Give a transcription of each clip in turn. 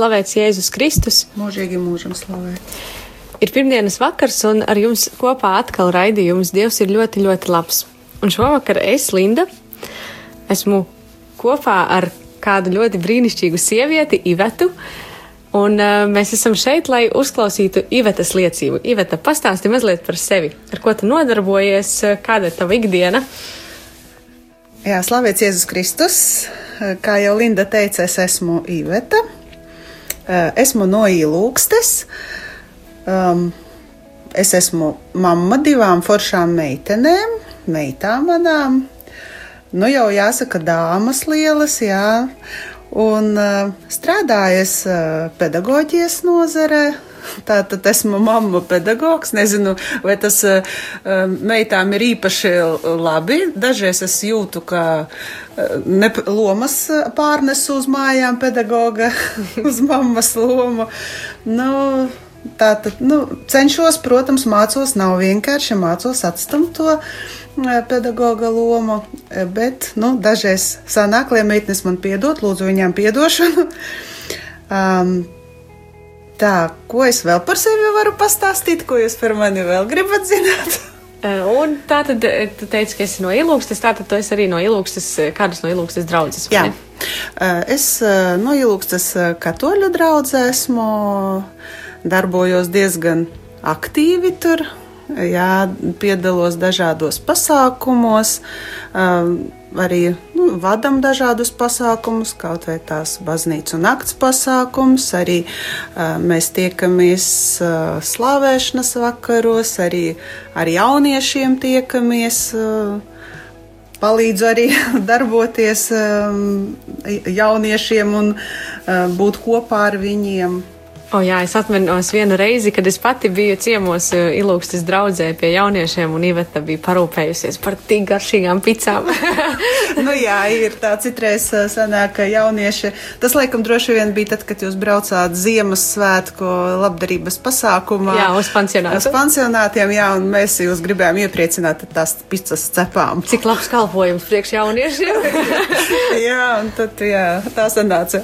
Slavēts Jēzus Kristus! Mūžīgi mūžam slavēt. Ir pirmdienas vakars, un ar jums kopā atkal raidījums Dievs ir ļoti, ļoti labs. Un šovakar es, Linda, esmu kopā ar kādu ļoti brīnišķīgu sievieti, Ivetu. Un uh, mēs esam šeit, lai uzklausītu Ivetas liecību. Iveta, pastāsti mazliet par sevi. Ar ko tu nodarbojies, kāda ir tava ikdiena? Jā, slavēts Jēzus Kristus. Kā jau Linda teica, es esmu Iveta. Esmu no Ilūkstes. Um, es esmu mamma divām foršām meitenēm, meitām manām. Nu jau jāsaka, dāmas lielas, jā. Un uh, strādājas uh, pedagoģijas nozarē. Tātad esmu mamma pedagogs. Nezinu, vai tas uh, meitām ir īpaši labi. Dažreiz es jūtu, ka uh, ne, lomas pārnesu uz mājām pedagoga, uz mammas lomu. Nu, Tātad, nu, cenšos, protams, mācos, nav vienkārši mācos atstumt to pedagoga lomu, bet, nu, dažreiz sanāk, lai meitnes man piedod, lūdzu viņām piedošanu. Um, tā, ko es vēl par sevi varu pastāstīt, ko jūs par mani vēl gribat zināt? Un tā tad, tu teici, ka esi no ilūgstes, tātad tu esi arī no ilūgstes, kādas no ilūgstes draudzes? Jā, es no ilūgstes katoļu draudzē esmu darbojos diezgan aktīvi tur. Jā, piedalos dažādos pasākumos, arī nu, vadam dažādus pasākumus, kaut vai tās baznīcas un nakts pasākums. Arī mēs tiekamies slavēšanas vakaros, arī ar jauniešiem tiekamies palīdzu arī darboties jauniešiem un būt kopā ar viņiem. O, jā, es atceros vienu reizi, kad es pati biju ciemos uh, Ilūgstas draudzē pie jauniešiem, un Iveta bija parūpējusies par tik garšīgām picām. nu, jā, ir tā citreiz uh, sanāk, ka jaunieši, tas laikam droši vien bija tad, kad jūs braucāt Ziemassvētku labdarības pasākumā. Jā, uz pansionātu. Uz pansionātiem, jā, un mēs jūs gribējām iepriecināt tās picas cepām. Cik labs kalpojums priekš jauniešiem. jā, un tad, jā, tā sanāca.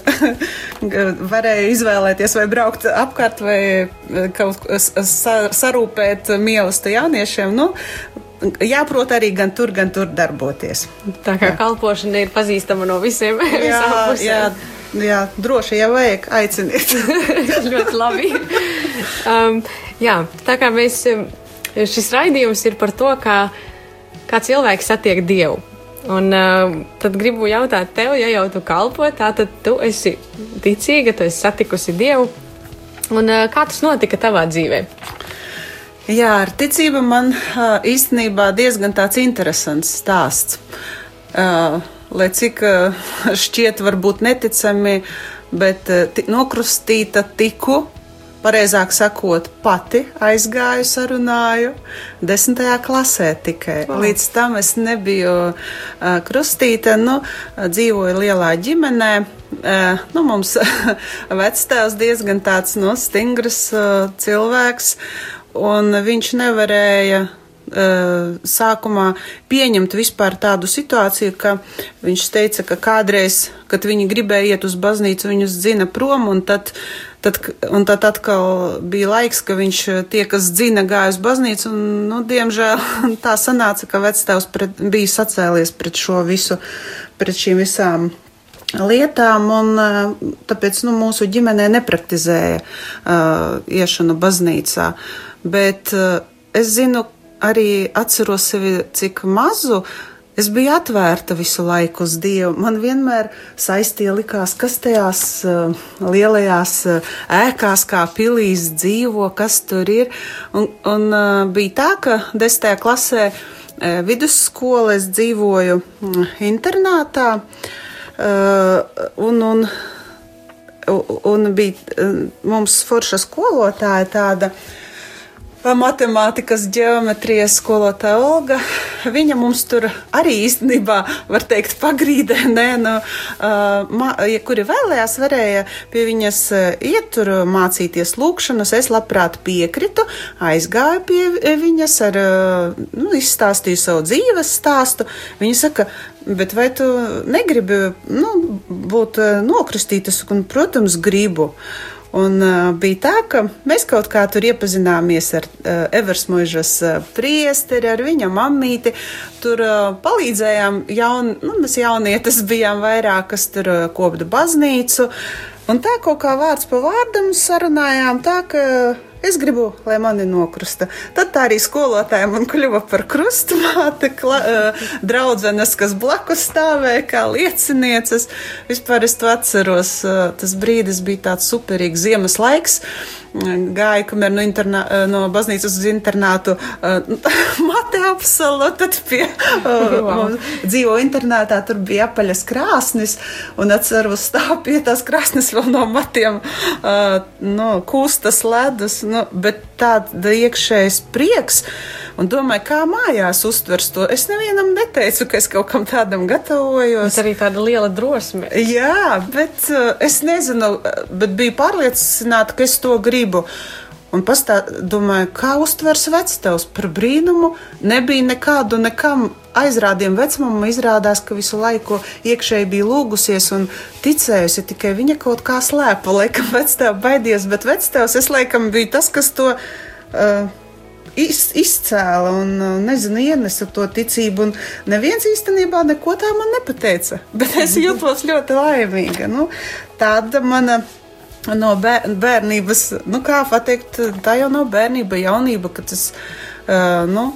Varēja izvēlēties vai braukt braukt apkārt vai eh, kaut ko sarūpēt mīlestību jauniešiem. Nu, jāprot arī gan tur, gan tur darboties. Tā kā jā. kalpošana ir pazīstama no visiem. Jā, jā, jā, droši, ja vajag, aiciniet. ļoti labi. Um, jā, tā kā mēs, šis raidījums ir par to, kā, kā cilvēks satiek Dievu. Un uh, tad gribu jautāt tev, ja jau tu kalpo, tā tad tu esi ticīga, tu esi satikusi Dievu. Un, kā tas notika tavā dzīvē? Jā, ar ticību man īstenībā diezgan tāds interesants stāsts. Lai cik šķiet varbūt neticami, bet nokrustīta tiku, pareizāk sakot, pati aizgāju, sarunāju, desmitajā klasē tikai. Wow. Līdz tam es nebiju krustīta, nu, dzīvoju lielā ģimenē. Uh, nu, mums vectēvs diezgan tāds nu, stingrs uh, cilvēks, un viņš nevarēja uh, sākumā pieņemt vispār tādu situāciju, ka viņš teica, ka kādreiz, kad viņi gribēja iet uz baznīcu, viņus dzina prom, un tad Tad, un tad atkal bija laiks, ka viņš eh, tie, kas dzina, gāja uz baznīcu, un, nu, diemžēl tā sanāca, ka pret, bija sacēlies pret šo visu, pret šīm visām lietām, un eh, tāpēc, nu, mūsu ģimenē nepraktizēja uh, iešanu baznīcā. Bet uh, es zinu, arī atceros sevi, cik mazu, Es biju atvērta visu laiku uz Dievu. Man vienmēr saistīja likās, kas tajās uh, lielajās uh, ēkās, kā pilīs dzīvo, kas tur ir. Un, un uh, bija tā, ka desmitajā klasē vidusskola es dzīvoju mm, internātā. Uh, un, un, un bija mums forša skolotāja tāda. Matemātikas, geometrijas skolotāja Olga. Viņa mums tur arī īstenībā, var teikt, pagrīdē, nē, nu, uh, ja kuri vēlējās, varēja pie viņas iet tur mācīties lūkšanas. Es labprāt piekritu, aizgāju pie viņas ar, nu, izstāstīju savu dzīves stāstu. Viņa saka, bet vai tu negribi, nu, būt nokristītas? Un, protams, gribu. Un uh, bija tā, ka mēs kaut kā tur iepazināmies ar uh, Eversmuižas uh, priesteri, ar viņa mammīti. Tur uh, palīdzējām, jaun, nu, mēs jaunietes bijām vairāk, kas tur uh, kopda baznīcu. Un tā kaut kā vārds pa vārdam sarunājām, tā ka Es gribu, lai mani nokrusta. Tad tā arī skolotāja man kļuva par krustmāte, draudzenes, kas blakus stāvēja kā liecinieces. Vispār es to atceros, tas brīdis bija tāds superīgs ziemas laiks gāju, kamēr no, internā, no baznīcas uz internātu mate apsalo, tad pie wow. dzīvo internātā, tur bija apaļas krāsnis, un atceros stāv pie tās krāsnis vēl no matiem, no kūstas ledus, nu, bet tāda iekšējais prieks. Un domāju, kā mājās uztvers to. Es nevienam neteicu, ka es kaut kam tādam gatavojos. Tas arī tāda liela drosme. Jā, bet uh, es nezinu, bet biju pārliecināta, ka es to gribu. Un pastā, domāju, kā uztvers vectēvs par brīnumu. Nebija nekādu nekam aizrādījumu vecumam. Izrādās, ka visu laiku iekšēji bija lūgusies un ticējusi. Tikai viņa kaut kā slēpa, laikam vectēvs baidījās, bet vectēvs es laikam biju tas, kas to. Uh, iz, izcēla un, nezinu, ienesa to ticību. Neviens īstenībā neko tā man nepateica, bet es jūtos ļoti laimīga. Nu, tāda mana. No bērnības, nu kā pateikt, tā jau nav bērnība, jaunība, kad es uh, nu,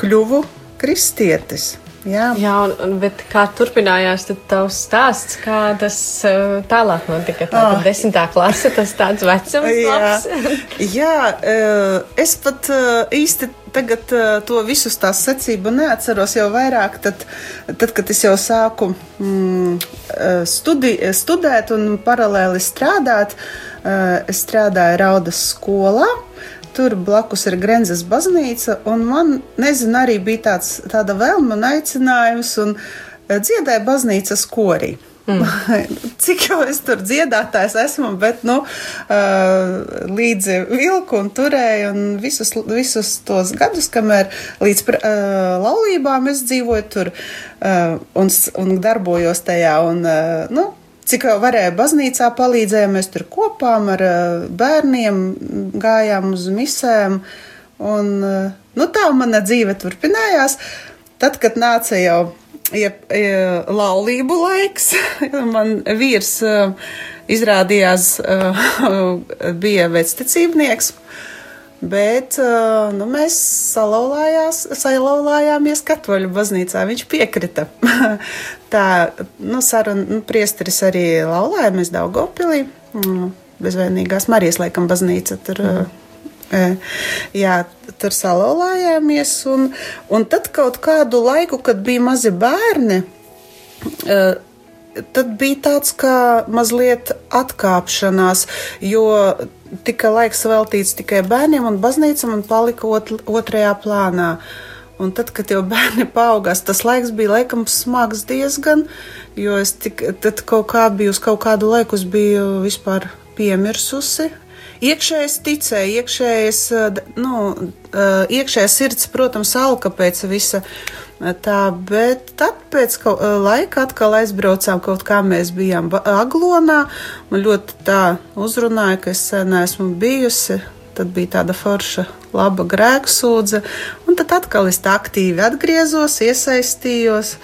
kļuvu kristietis. Jā, Jā un, un, bet kā turpinājās tavs stāsts, kā tas uh, tālāk notika? Tā oh. desmitā klase, tas tāds vecums labs. Jā, uh, es pat uh, īsti tagad to visus tās secību neatceros jau vairāk, tad, tad kad es jau sāku mm, studi, studēt un paralēli strādāt, es strādāju Raudas skolā. Tur blakus ir Grenzes baznīca, un man, nezinu, arī bija tāds, tāda vēlme un aicinājums, un eh, dziedāja baznīcas korī. Mm. Cik jau es tur dziedātājs esmu, bet nu, uh, līdzi vilku un turēju, un visus, visus tos gadus, kamēr līdz uh, laulībām es dzīvoju tur uh, un, un darbojos tajā. Un, uh, nu, Cik varēja baznīcā palīdzēja, mēs tur kopām ar eh, bērniem gājām uz misēm. Un, eh, nu, tā mana dzīve turpinājās. Tad, kad nāca jau ja, ja, laulību laiks, man vīrs eh, izrādījās bija vecticībnieks. Bet nu, mēs salauzājāmies katoļu baznīcā. Viņš piekrita. Tā nu, saruna, nu, priesteris arī laulājāmies Daugopilī. Bezvainīgās Marijas laikam baznīca tur. Mm. Jā, tur salauzājāmies. Un, un tad kaut kādu laiku, kad bija mazi bērni, tad bija tāds kā mazliet atkāpšanās, jo tika laiks veltīts tikai bērniem un baznīcam un palika ot, otrajā plānā. Un tad, kad jau bērni paaugās, tas laiks bija laikam smags diezgan, jo es tik, tad kaut kā biju uz kaut kādu laiku, biju vispār piemirsusi. Iekšējais ticēja, iekšējais, nu, iekšējā sirds, protams, alka pēc visa Tā, bet tad pēc laika atkal aizbraucām kaut kā mēs bijām Aglonā. Man ļoti tā uzrunāja, ka es sen esmu bijusi. Tad bija tāda forša, laba grēksūdze, un tad atkal es tā aktīvi atgriezos, iesaistījos.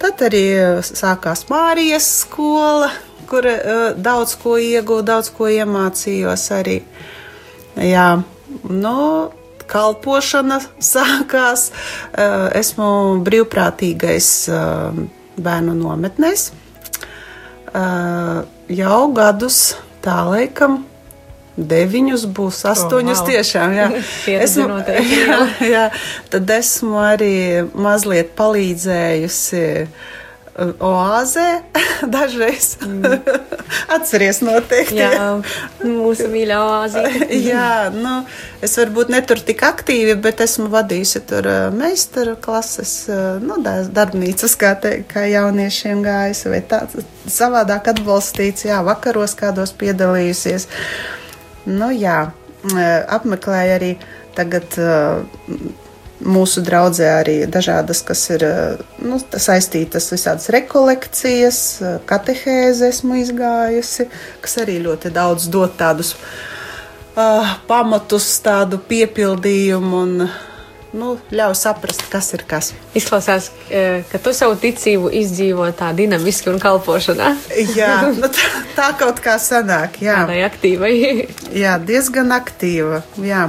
Tad arī sākās Mārijas skola, kur uh, daudz ko iegūstu, daudz ko iemācījos arī. Jā, nu, kalpošana sākās. Uh, esmu brīvprātīgais uh, bērnu nometnēs. Uh, jau gadus tā laikam deviņus būs, astoņus Oh, wow. tiešām. Jā. Noteikti jā, jā, tad esmu arī mazliet palīdzējusi uh, oāzē dažreiz. Mm. Atceries noteikti. Jā, mūsu mīļā oāzīte. Jā, nu, es varbūt ne tur tik aktīvi, bet esmu vadījusi tur uh, meistaru klases, uh, nu, da- darbnīcas, kā, te, kā jauniešiem gājas, vai tā savādāk atbalstīts, jā, vakaros kādos piedalījusies. Nu, jā, uh, apmeklēju arī tagad mūsu draudzē arī dažādas, kas ir uh, nu, saistītas visādas rekolekcijas, uh, katehēzi esmu izgājusi, kas arī ļoti daudz dod tādus uh, pamatus, tādu piepildījumu un nu, ļauj saprast, kas ir kas. Izklausās, eh, ka tu savu ticību izdzīvo tā dinamiski un kalpošanā. Jā, nu, tā, tā kaut kā sanāk. Jā. Tādai aktīvai. Jā, diezgan aktīva. Jā.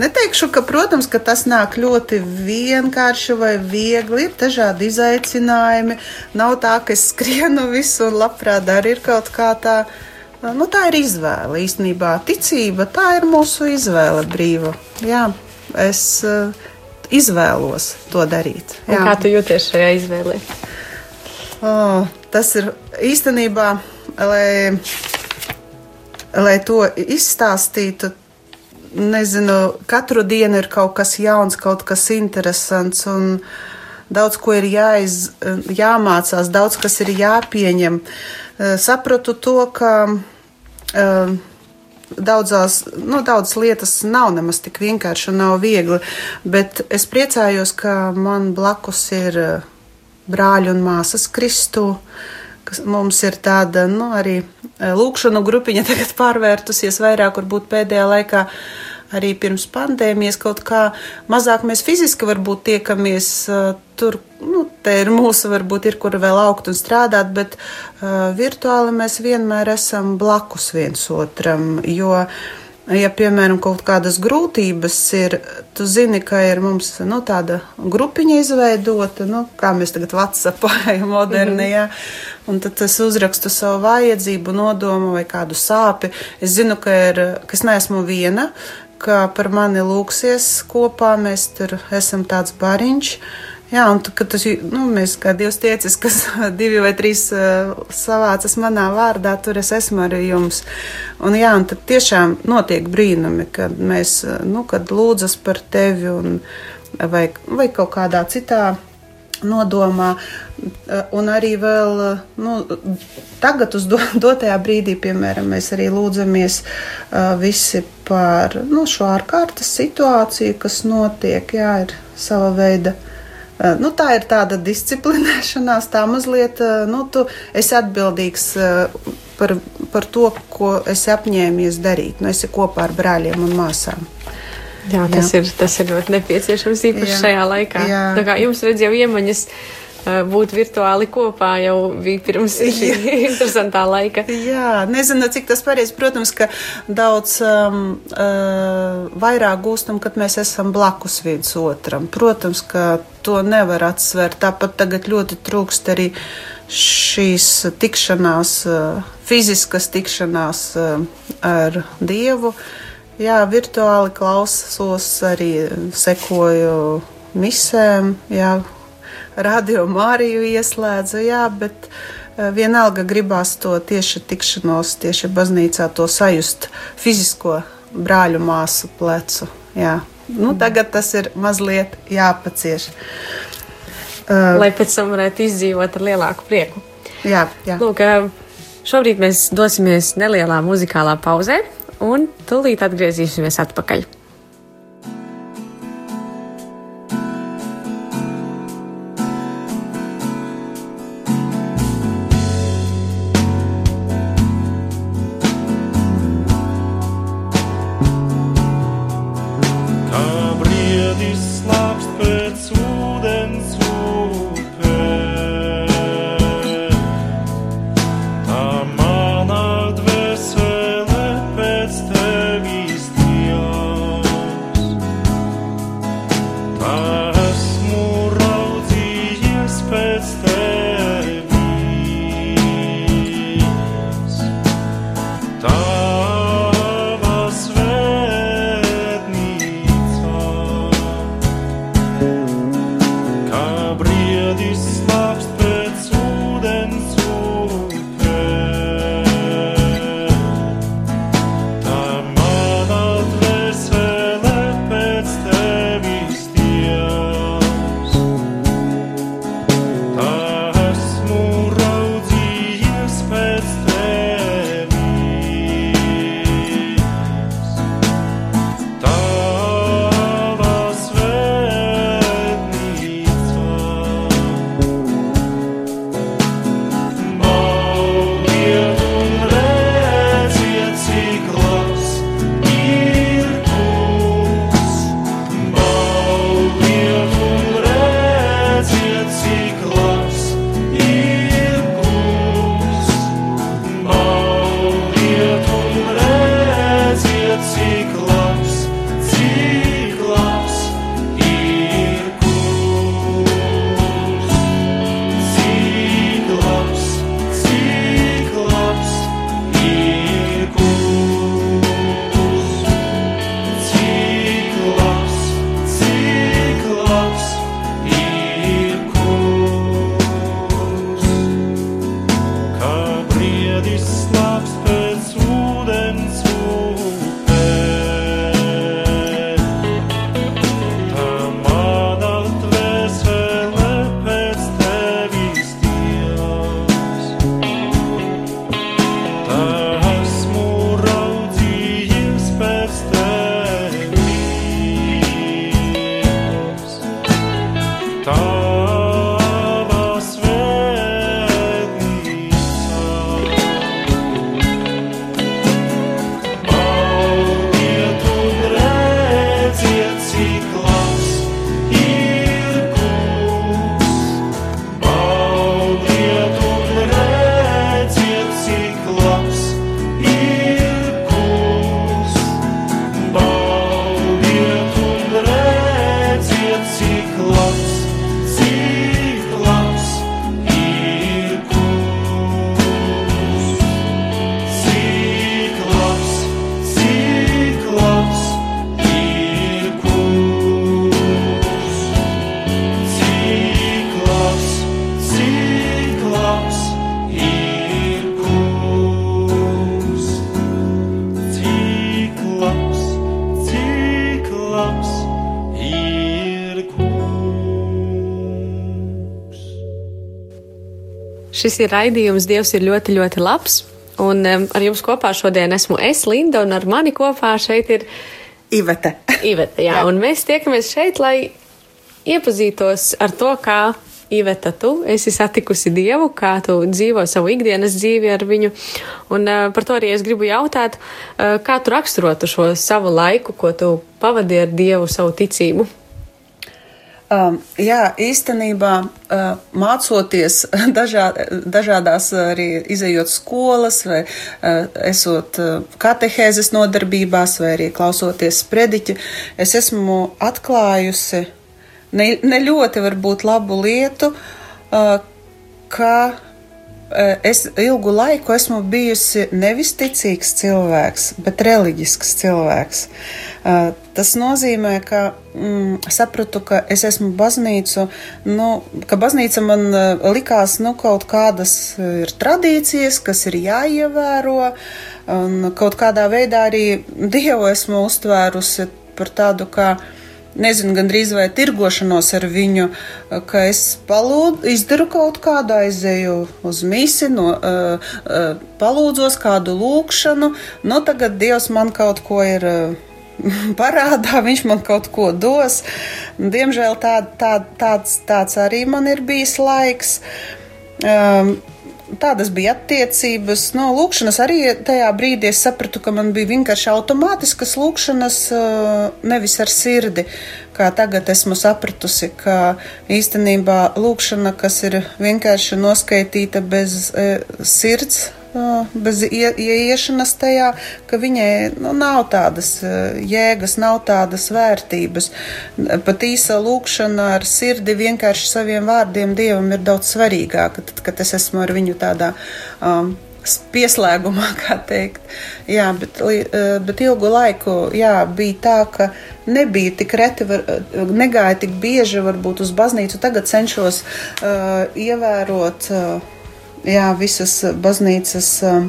Neteikšu, ka, protams, ka tas nāk ļoti vienkārši vai viegli. Ir dažādi izaicinājumi. Nav tā, ka es skrienu visu un labprāt daru. Ir kaut kā tā. Nu, tā ir izvēle īstenībā. Ticība tā ir mūsu izvēle brīva. Jā, es uh, izvēlos to darīt. Kā tu jūties šajā izvēlē? Oh, tas ir īstenībā, lai, lai to izstāstītu. Nezinu, katru dienu ir kaut kas jauns, kaut kas interesants, un daudz ko ir jāiz, jāmācās, daudz kas ir jāpieņem. Eh, Sapratu to, ka uh, daudzās, nu, daudzas lietas nav nemaz tik vienkārši un nav viegli, bet es priecājos, ka man blakus ir uh, brāļi un māsas Kristu. kas Mums ir tāda nu, arī uh, lūkšanu grupiņa, tagad pārvērtusies vairāk, varbūt pēdējā laikā arī pirms pandēmijas kaut kā mazāk mēs fiziski varbūt tiekamies uh, tur, nu, te ir mūsu, varbūt ir kur vēl augt un strādāt, bet uh, virtuāli mēs vienmēr esam blakus viens otram, jo, ja, piemēram, kaut kādas grūtības ir, tu zini, ka ir mums, nu, tāda grupiņa izveidota, nu, kā mēs tagad WhatsAppā moderni, jā, un tad es uzrakstu savu vajadzību, nodomu vai kādu sāpi. Es zinu, ka, ir, ka es neesmu viena, ka par mani lūksies kopā, mēs tur esam tāds bariņš. Jā, un kad tas, nu, mēs kā Dievs tiecis, kas divi vai trīs uh, savācas manā vārdā, tur es esmu arī jums. Un jā, un tad tiešām notiek brīnumi, kad mēs, uh, nu, kad lūdzas par tevi un vai, vai kaut kādā citā nodomā, un arī vēl nu, tagad, uz do, dotajā brīdī, piemēram, mēs arī lūdzamies uh, visi par nu, šo ārkārtas situāciju, kas notiek. Jā, ir sava veida. Nu, tā ir tāda disciplinēšanās, tā mazliet, nu, tu esi atbildīgs par, par to, ko esi apņēmies darīt. Nu, esi kopā ar brāļiem un māsām. Jā, tas, Jā. Ir, tas ir ļoti nepieciešams īpaši Jā. šajā laikā. Jā. Tā kā jums redz jau iemaņas uh, būt virtuāli kopā jau bija pirms šī interesantā laika. Jā, nezinu, cik tas pareizi. Protams, ka daudz um, uh, vairāk gūstam, kad mēs esam blakus viens otram. Protams, ka to nevar atsvērt. Tāpat tagad ļoti trūkst arī šīs tikšanās, uh, fiziskas tikšanās uh, ar Dievu. Jā, virtuāli klausos, arī sekoju misēm, jā, radio Māriju ieslēdzu, jā, bet eh, vienalga gribās to tieši tikšanos, tieši baznīcā to sajust fizisko brāļu māsu plecu. Jā. Nu, tagad tas ir mazliet jāpacieš. Uh, Lai pēc tam varētu izdzīvot ar lielāku prieku. jā, jā. Lūk, uh, šobrīd mēs dosimies nelielā muzikālā pauzē, un tūlīt atgriezīsimies atpakaļ. se Šis ir raidījums Dievs ir ļoti, ļoti labs. Un um, ar jums kopā šodien esmu es, Linda, un ar mani kopā šeit ir Ivete. Iveta. Jā, jā. un mēs tiekamies šeit, lai iepazītos ar to, kā Iveta, tu esi satikusi Dievu, kā tu dzīvo savu ikdienas dzīvi ar viņu. Un uh, par to arī es gribu jautāt, uh, kā tu raksturotu šo savu laiku, ko tu pavadi ar Dievu, savu ticību. Um, jā, īstenībā uh, mācoties dažā, dažādās arī izējot skolas vai uh, esot uh, katehēzes nodarbībās vai arī klausoties sprediķi, es esmu atklājusi ne, ne ļoti varbūt labu lietu, uh, ka uh, es ilgu laiku esmu bijusi nevis ticīgs cilvēks, bet reliģisks cilvēks. Uh, Tas nozīmē, ka mm, sapratu, ka es esmu baznīcu, nu, ka baznīca man uh, likās, nu, kaut kādas ir tradīcijas, kas ir jāievēro, un kaut kādā veidā arī Dievu esmu uztvērusi par tādu kā nezinu, gandrīz vai tirgošanos ar viņu, ka es palūdzu, izdaru kaut kādu aizēju uz misi, no, uh, uh, palūdzos kādu lūkšanu, nu tagad Dievs man kaut ko ir. Uh, parādā, viņš man kaut ko dos. Diemžēl tā, tā, tāds, tāds arī man ir bijis laiks. Um, Tādas bija attiecības. No nu, lūkšanas arī tajā brīdī es sapratu, ka man bija vienkārši automātiskas lūkšanas, nevis ar sirdi. Kā tagad esmu sapratusi, ka īstenībā lūkšana, kas ir vienkārši noskaitīta bez e, sirds bez ieiešanas tajā, ka viņai nu, nav tādas jēgas, nav tādas vērtības. Pat īsa lūkšana ar sirdi vienkārši saviem vārdiem Dievam ir daudz svarīgāka, tad, kad es esmu ar viņu tādā. Um, Pieslēgumā, kā teikt. Jā, bet, bet ilgu laiku jā, bija tā, ka nebija tik reti, var, negāja tik bieži varbūt uz baznīcu. Tagad cenšos uh, ievērot uh, jā, visas baznīcas um,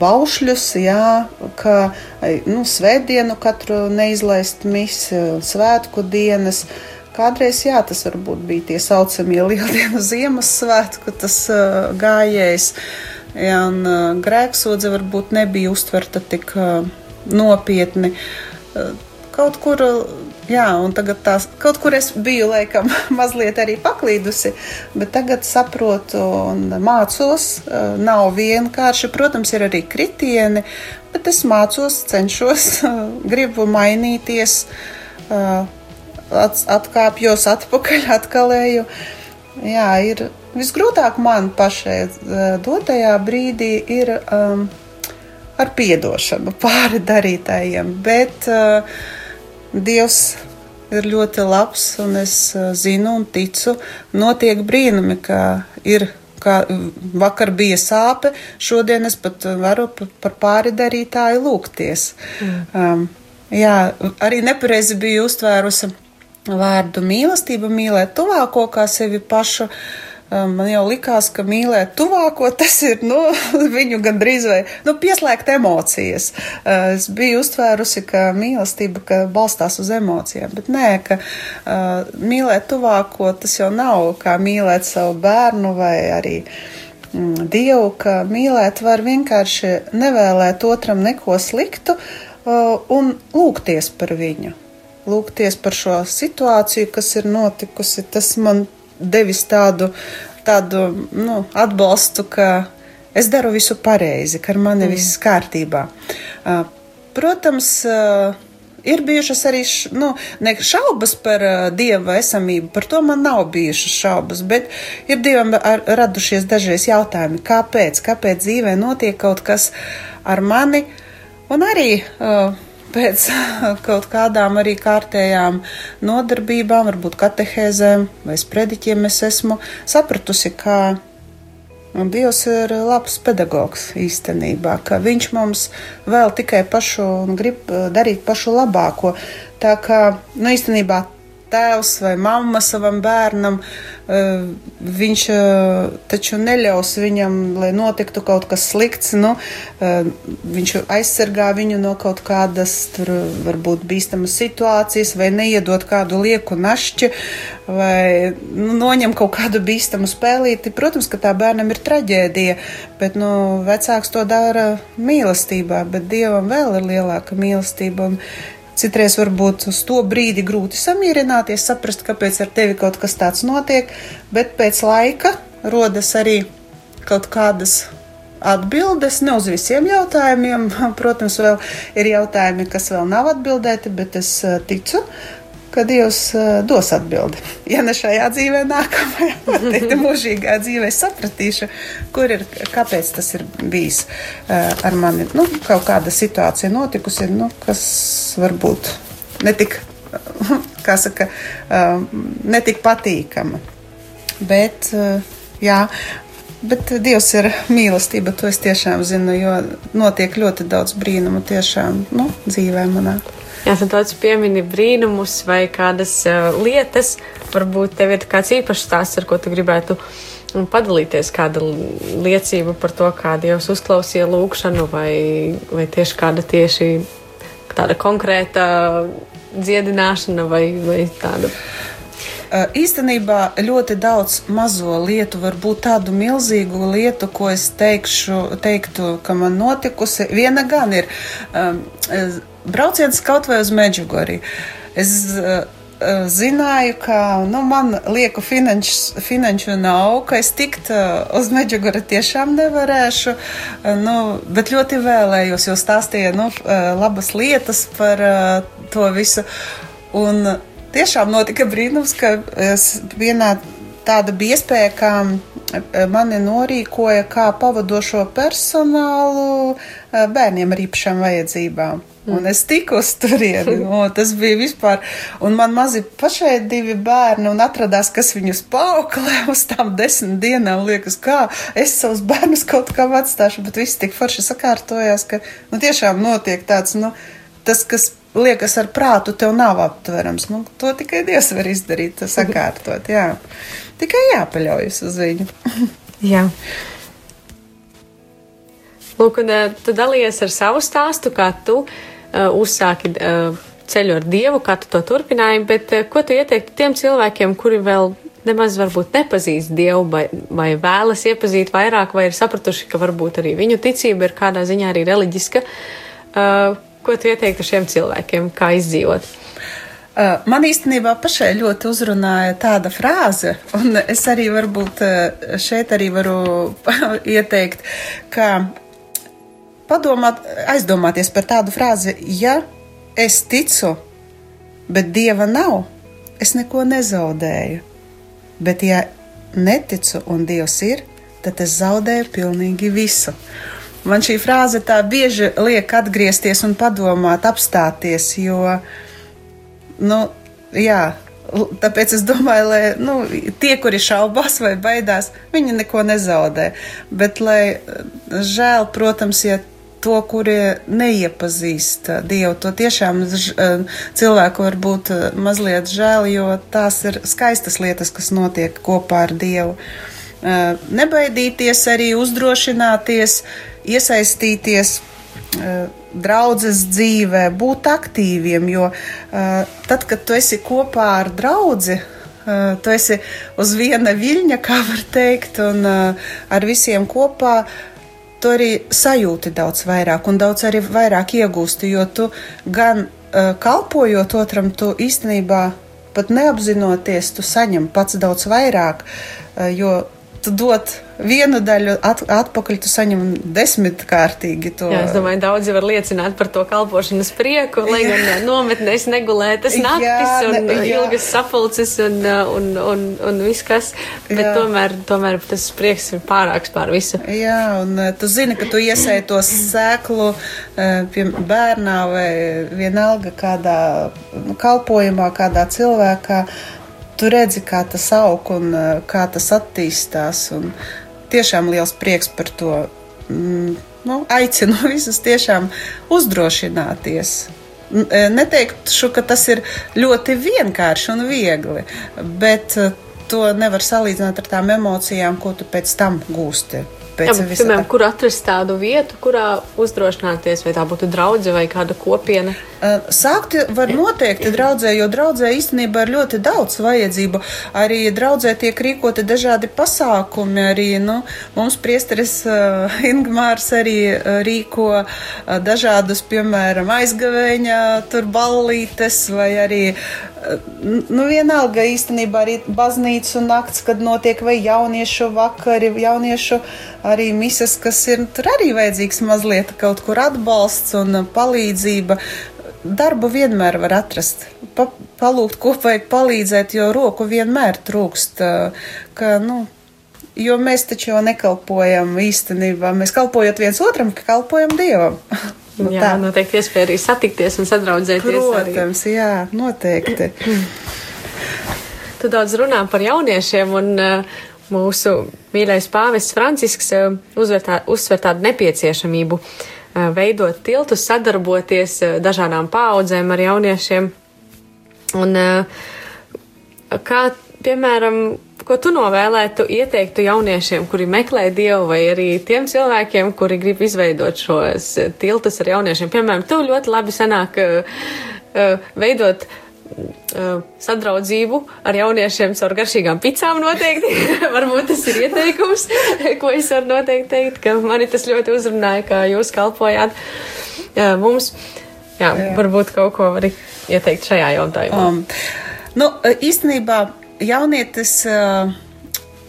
baušļus, jā, ka nu, svētdienu katru neizlaist misi, svētku dienas. Kādreiz, jā, tas varbūt bija tie saucamie lieldienu Ziemassvētku, tas uh, gājējs, jā, un uh, grēksodze varbūt nebija uztverta tik uh, nopietni. Uh, kaut kur Jā, un tagad tās kaut kur es biju, laikam, mazliet arī paklīdusi, bet tagad saprotu un mācos. Nav vienkārši, protams, ir arī kritieni, bet es mācos, cenšos, gribu mainīties, atkāpjos atpakaļ, atkalēju. Jā, ir visgrūtāk man pašai dotajā brīdī ir um, ar piedošanu pāri darītājiem, bet uh, Dievs ir ļoti labs, un es zinu un ticu, notiek brīnumi, ka ir. Kā vakar bija sāpe, šodien es pat varu par pāri darītāju lūgties. Mm. Um, jā, arī nepareizi biju uztvērusi vārdu mīlestība, mīlēt tuvāko kā sevi pašu. Um, Man jau likās, ka mīlēt tuvāko tas ir nu, viņu gandrīz vai nu, pieslēgt emocijas. Es biju uztvērusi, ka mīlestība ka balstās uz emocijām, bet nē, ka uh, mīlēt tuvāko tas jau nav kā mīlēt savu bērnu vai arī mm, Dievu, ka mīlēt var vienkārši nevēlēt otram neko sliktu uh, un lūgties par viņu. Lūgties par šo situāciju, kas ir notikusi. Tas man devis tādu, tādu nu, atbalstu, ka es daru visu pareizi, ka ar mani mm. viss kārtībā. Uh, Protams, uh, ir bijušas arī nu, šaubas par uh, dieva esamību, par to man nav bijušas šaubas, bet ir dievam radušies dažreiz jautājumi, kāpēc, kāpēc dzīvē notiek kaut kas ar mani, un arī uh, pēc kaut kādām arī kārtējām nodarbībām, varbūt katehēzēm vai sprediķiem es esmu sapratusi, ka Dievs ir labs pedagogs īstenībā, ka viņš mums vēl tikai pašu un grib darīt pašu labāko. Tā kā, nu, īstenībā tēvs vai mamma savam bērnam, eh, viņš eh, taču neļaus viņam, lai notiktu kaut kas slikts, nu, eh, viņš aizsargā viņu no kaut kādas, tur varbūt bīstamas situācijas, vai neiedot kādu lieku našķi, vai nu, noņem kaut kādu bīstamu spēlīti. Protams, ka tā bērnam ir traģēdija, bet, nu, vecāks to dara mīlestībā, bet Dievam vēl ir lielāka mīlestība. Un Citreiz varbūt uz to brīdi grūti samierināties, saprast, kāpēc ar tevi kaut kas tāds notiek, bet pēc laika rodas arī kaut kādas atbildes, ne uz visiem jautājumiem. Protams, vēl ir jautājumi, kas vēl nav atbildēti, bet es eh, ticu, ka Dievs eh, dos atbildi. Ja ne šajā dzīvē, nākamajā, tad mūžīgā dzīvē sapratīšu, kur ir, kāpēc tas ir bijis eh, ar mani. Nu, kaut kāda situācija notikusi, nu, kas varbūt netik, kā saka, eh, netik patīkama. Bet, jā, Bet Dievs ir mīlestība, to es tiešām zinu, jo notiek ļoti daudz brīnumu tiešām nu, dzīvē manā. Jā, tad tāds piemini brīnumus vai kādas uh, lietas, varbūt tev ir kāds īpašs stāsts, ar ko tu gribētu mm, padalīties, kāda liecība par to, kā Dievs uzklausīja lūgšanu, vai, vai tieši kāda tieši tāda konkrēta dziedināšana vai, vai tāda. Īstenībā ļoti daudz mazo lietu, varbūt tādu milzīgu lietu, ko es teikšu, teiktu, ka man notikusi. Viena gan ir um, brauciens kaut vai uz Medžugorju. Es uh, zināju, ka nu, man lieku finanš, finanšu nav, ka es tikt uh, uz Medžugorju tiešām nevarēšu, nu, bet ļoti vēlējos, jo stāstīja nu, labas lietas par to visu. Un tiešām notika brīnums, ka es vienā tāda bija iespēja, ka mani norīkoja kā pavadošo personālu bērniem ar īpašām vajadzībām. Un es tiku uz turieni, un tas bija vispār, un man mazi pašai divi bērni, un atradās, kas viņus pauklē uz tām desmit dienām, liekas, kā es savus bērnus kaut kā atstāšu, bet viss tik forši sakārtojās, ka, nu, tiešām notiek tāds, nu, tas, kas liekas ar prātu, tev nav aptverams, nu, to tikai Dievs var izdarīt, to sakārtot, jā. Tikai jāpaļaujas uz viņu. Jā. Lūk, un uh, tu dalījies ar savu stāstu, kā tu uzsāki uh, ceļu ar Dievu, kā tu to turpināji, bet uh, ko tu ieteiktu tiem cilvēkiem, kuri vēl nemaz varbūt nepazīst Dievu vai, vai vēlas iepazīt vairāk, vai ir sapratuši, ka varbūt arī viņu ticība ir kādā ziņā arī reliģiska? Ko tu ieteiktu šiem cilvēkiem, kā izdzīvot? Man īstenībā pašai ļoti uzrunāja tāda frāze, un es arī varbūt šeit arī varu ieteikt, ka padomāt, aizdomāties par tādu frāzi, ja es ticu, bet dieva nav, es neko nezaudēju. Bet ja neticu un dievs ir, tad es zaudēju pilnīgi visu. Man šī frāze tā bieži liek atgriezties un padomāt, apstāties, jo, nu, jā, tāpēc es domāju, lai nu, tie, kuri šaubās vai baidās, viņi neko nezaudē. Bet, lai žēl, protams, ja to, kuri neiepazīst Dievu, to tiešām cilvēku var būt mazliet žēl, jo tās ir skaistas lietas, kas notiek kopā ar Dievu. Uh, Nebaidīties arī uzdrošināties, iesaistīties draudzes dzīvē, būt aktīviem, jo tad, kad tu esi kopā ar draugu, tu esi uz viena viļņa, kā var teikt, un ar visiem kopā. Tu arī sajūti daudz vairāk, un daudz arī vairāk iegūsti, jo tu gan uh, kalpojot otram, tu īstenībā pat neapzinoties, tu saņem pats daudz vairāk, uh, jo tu dod vienu daļu at, atpakaļ, tu saņem desmitkārtīgi to. Jā, es domāju, daudzi var liecināt par to kalpošanas prieku, lai Jā. gan nometnēs negulētas naktis un ne- ilgas sapulces un, uh, un, un, un viss kas, bet Jā. tomēr, tomēr tas prieks ir pārāks pār visu. Jā, un eh, tu zini, ka tu iesēji to sēklu eh, pie bērnā vai vienalga kādā nu, kalpojumā, kādā cilvēkā. Tu redzi, kā tas aug un eh, kā tas attīstās. Un tiešām liels prieks par to. Mm, Nu, aicinu visus tiešām uzdrošināties. Eh, Neteikšu, ka tas ir ļoti vienkārši un viegli, bet eh, to nevar salīdzināt ar tām emocijām, ko tu pēc tam gūsti. Jā, Pēc bet, visa piemēram, tā. kur atrast tādu vietu, kurā uzdrošināties, vai tā būtu draudzene vai kāda kopiena? Sākt var noteikti draudzē, jo draudzē īstenībā ir ļoti daudz vajadzību. Arī draudzē tiek rīkoti dažādi pasākumi. Arī nu, mums priesteris Ingmārs arī rīko dažādus, piemēram, aizgavēņa tur ballītes vai arī. Nu, vienalga īstenībā arī baznīcu nakts, kad notiek vai jauniešu vakari, jauniešu arī misas, kas ir tur arī vajadzīgs mazliet kaut kur atbalsts un palīdzība. Darbu vienmēr var atrast, pa, palūgt kopīgi palīdzēt, jo roku vienmēr trūkst. ā, Ka, nu, jo mēs taču jau nekalpojam īstenībā. Mēs kalpojot viens otram, ka kalpojam Dievam. Nu, Jā, tā. noteikti iespēja arī satikties un sadraudzēties. Arī. Protams, jā, noteikti. Tu daudz runā par jauniešiem, un uh, mūsu mīļais pāvests Francisks uh, uzsver tādu nepieciešamību uh, veidot tiltus, sadarboties dažādām paudzēm ar jauniešiem. Un, kā, piemēram, ko tu novēlētu, ieteiktu jauniešiem, kuri meklē dievu, vai arī tiem cilvēkiem, kuri grib izveidot šos tiltus ar jauniešiem? Piemēram, tev ļoti labi sanāk veidot sadraudzību ar jauniešiem caur garšīgām picām noteikti. Varbūt tas ir ieteikums, ko es varu noteikti teikt, ka mani tas ļoti uzrunāja, kā jūs kalpojāt uh, mums. Jā, jā, varbūt kaut ko var ieteikt šajā jautājumā. Um, nu, īstenībā jaunietis uh,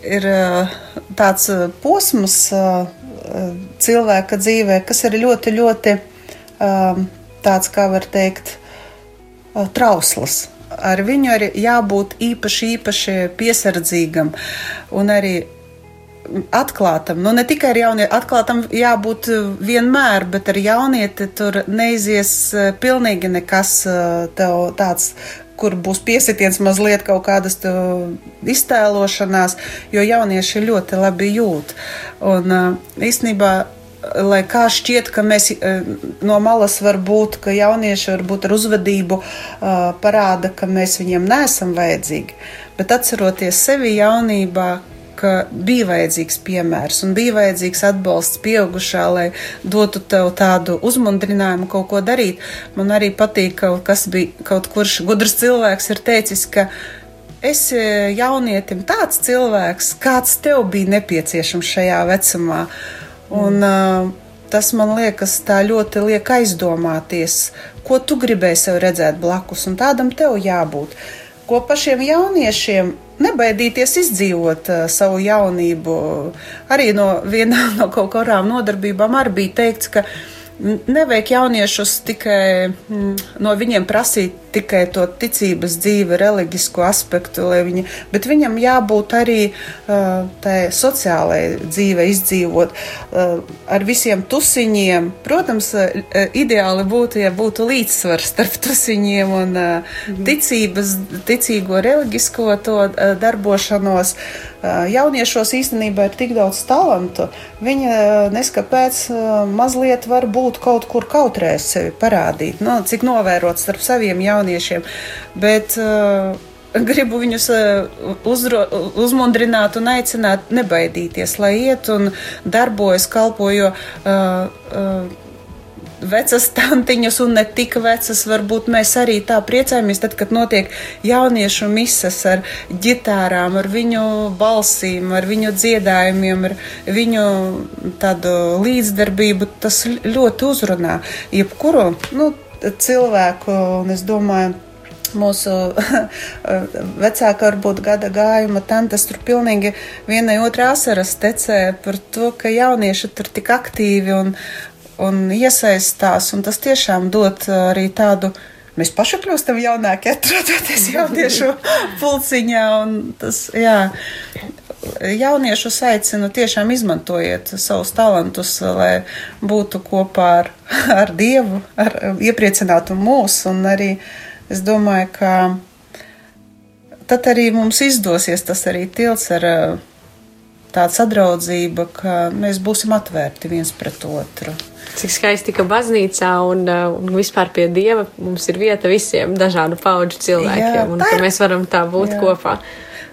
ir uh, tāds uh, posms uh, uh, cilvēka dzīvē, kas ir ļoti, ļoti um, tāds, kā var teikt, uh, trausls. Ar viņu ir jābūt īpaši, īpaši piesardzīgam un arī atklātam. Nu, ne tikai ar jaunieti, atklātam jābūt eh, vienmēr, bet ar jaunieti tur neizies eh, pilnīgi nekas eh, tāds. Kur būs piesitiens mazliet kaut kādas iztēlošanās, jo jaunieši ļoti labi jūt. Un īstenībā lai kā šķiet, ka mēs eh, no malas var būt, ka jaunieši varbūt ar uzvedību eh, parāda, ka mēs viņiem neesam vajadzīgi. Bet atceroties sevi jaunībā, ka bija vajadzīgs piemērs un bija vajadzīgs atbalsts pieaugušā, lai dotu tev tādu uzmundrinājumu kaut ko darīt. Man arī patīk, ka kaut bija, kaut kurš gudrs cilvēks ir teicis, ka es eh, jaunietim tāds cilvēks, kāds tev bija nepieciešams šajā vecumā. Un, uh, tas man liekas, tā ļoti liek aizdomāties, ko tu gribēji sev redzēt blakus, un tādam tev jābūt. Ko pašiem jauniešiem nebaidīties izdzīvot uh, savu jaunību. Arī no vienā no kaut kādām nodarbībām arī bija teikts, ka nevajag jauniešus tikai mm, no viņiem prasīt tikai to ticības dzīvi, reliģisko aspektu, viņi, bet viņam jābūt arī uh, tai sociālai dzīve izdzīvot uh, ar visiem tusiņiem. Protams, uh, ideāli būtu, ja būtu līdzsvars starp tusiņiem un uh, ticības, ticīgo reliģisko to darbošanos. Jauniešos īstenībā ir tik daudz talantu. Viņi neskapēc mazliet var būt kaut kur kautrēs sevi parādīt, nu, cik novērot starp saviem jauniešiem. Bet uh, gribu viņus eh, uzro, uzmundrināt un aicināt nebaidīties, lai iet un darbojas, kalpo, jo uh, uh, vecas tantiņas un ne tik vecas, varbūt mēs arī tā priecājamies, tad, kad notiek jauniešu misas ar ģitārām, ar viņu balsīm, ar viņu dziedājumiem, ar viņu tādu līdzdarbību, tas ļoti uzrunā jebkuru, nu, cilvēku, un es domāju, mūsu vecāka, varbūt gada gājuma tantes tur pilnīgi vienai otrai asaras tecē par to, ka jaunieši tur tik aktīvi un, un iesaistās, un tas tiešām dod arī tādu. Mēs paši kļūstam jaunāki, atrodoties jauniešu pulciņā, un tas, jā, jauniešus aicinu tiešām izmantojiet savus talantus, lai būtu kopā ar, ar Dievu, ar, iepriecinātu mūs, un arī es domāju, ka tad arī mums izdosies tas arī tilts ar tāda sadraudzība, ka mēs būsim atvērti viens pret otru. Cik skaisti, ka baznīcā un, un vispār pie dieva mums ir vieta visiem dažādu pauģu cilvēkiem, Jā, un ka mēs varam tā būt Jā. kopā.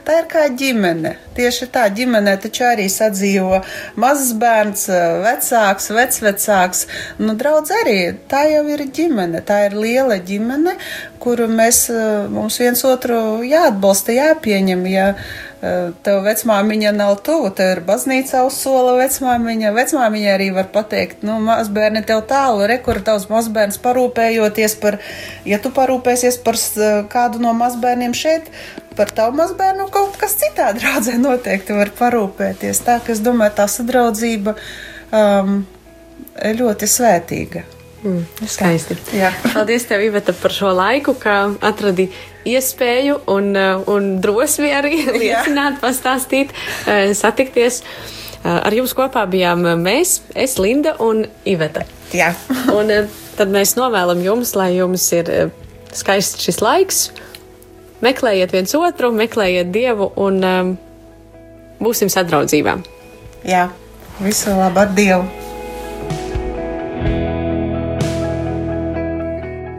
Tā ir kā ģimene. Tieši tā ģimenē taču arī sadzīvo mazs bērns, vecāks, vecvecāks. Nu, draudz arī tā jau ir ģimene. Tā ir liela ģimene, kuru mēs, eh, mums viens otru jāatbalsta, jāpieņem. Ja eh, tev vecmāmiņa nav tuvu, tev ir baznīca uz sola vecmāmiņa. Vecmāmiņa arī var pateikt, nu, mazbērni tev tālu, re, kur tavs mazbērns parūpējoties par, ja tu parūpēsies par kādu no mazbērniem šeit, par tavu mazbērnu kaut kas citādi draudzē noteikti var parūpēties. Tā, ka es domāju, tā sadraudzība um, ir ļoti svētīga. Mm, skaisti. Jā. Paldies, tev, Iveta, par šo laiku, ka atradi iespēju un, uh, un drosmi arī liecināt, pastāstīt, uh, satikties. Uh, Ar jums kopā bijām mēs, es, Linda un Iveta. Jā. Un tad mēs novēlam jums, lai jums ir skaists šis laiks. Meklējiet viens otru, meklējiet Dievu un um, būsim sadraudzībā. Jā. Visu labu ar Dievu!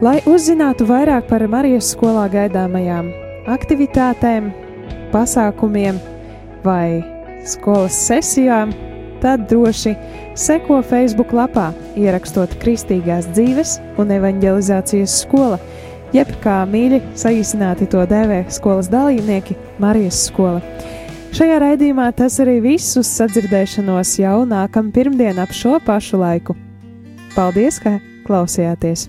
Lai uzzinātu vairāk par Marijas skolā gaidāmajām aktivitātēm, pasākumiem vai skolas sesijām, tad droši seko Facebook lapā, ierakstot Kristīgās dzīves un evanģelizācijas skola, jeb kā mīļi saīsināti to dēvē skolas dalībnieki Marijas skola. Šajā raidījumā tas arī viss uz sadzirdēšanos jau nākamā pirmdiena ap šo pašu laiku. Paldies, ka klausījāties!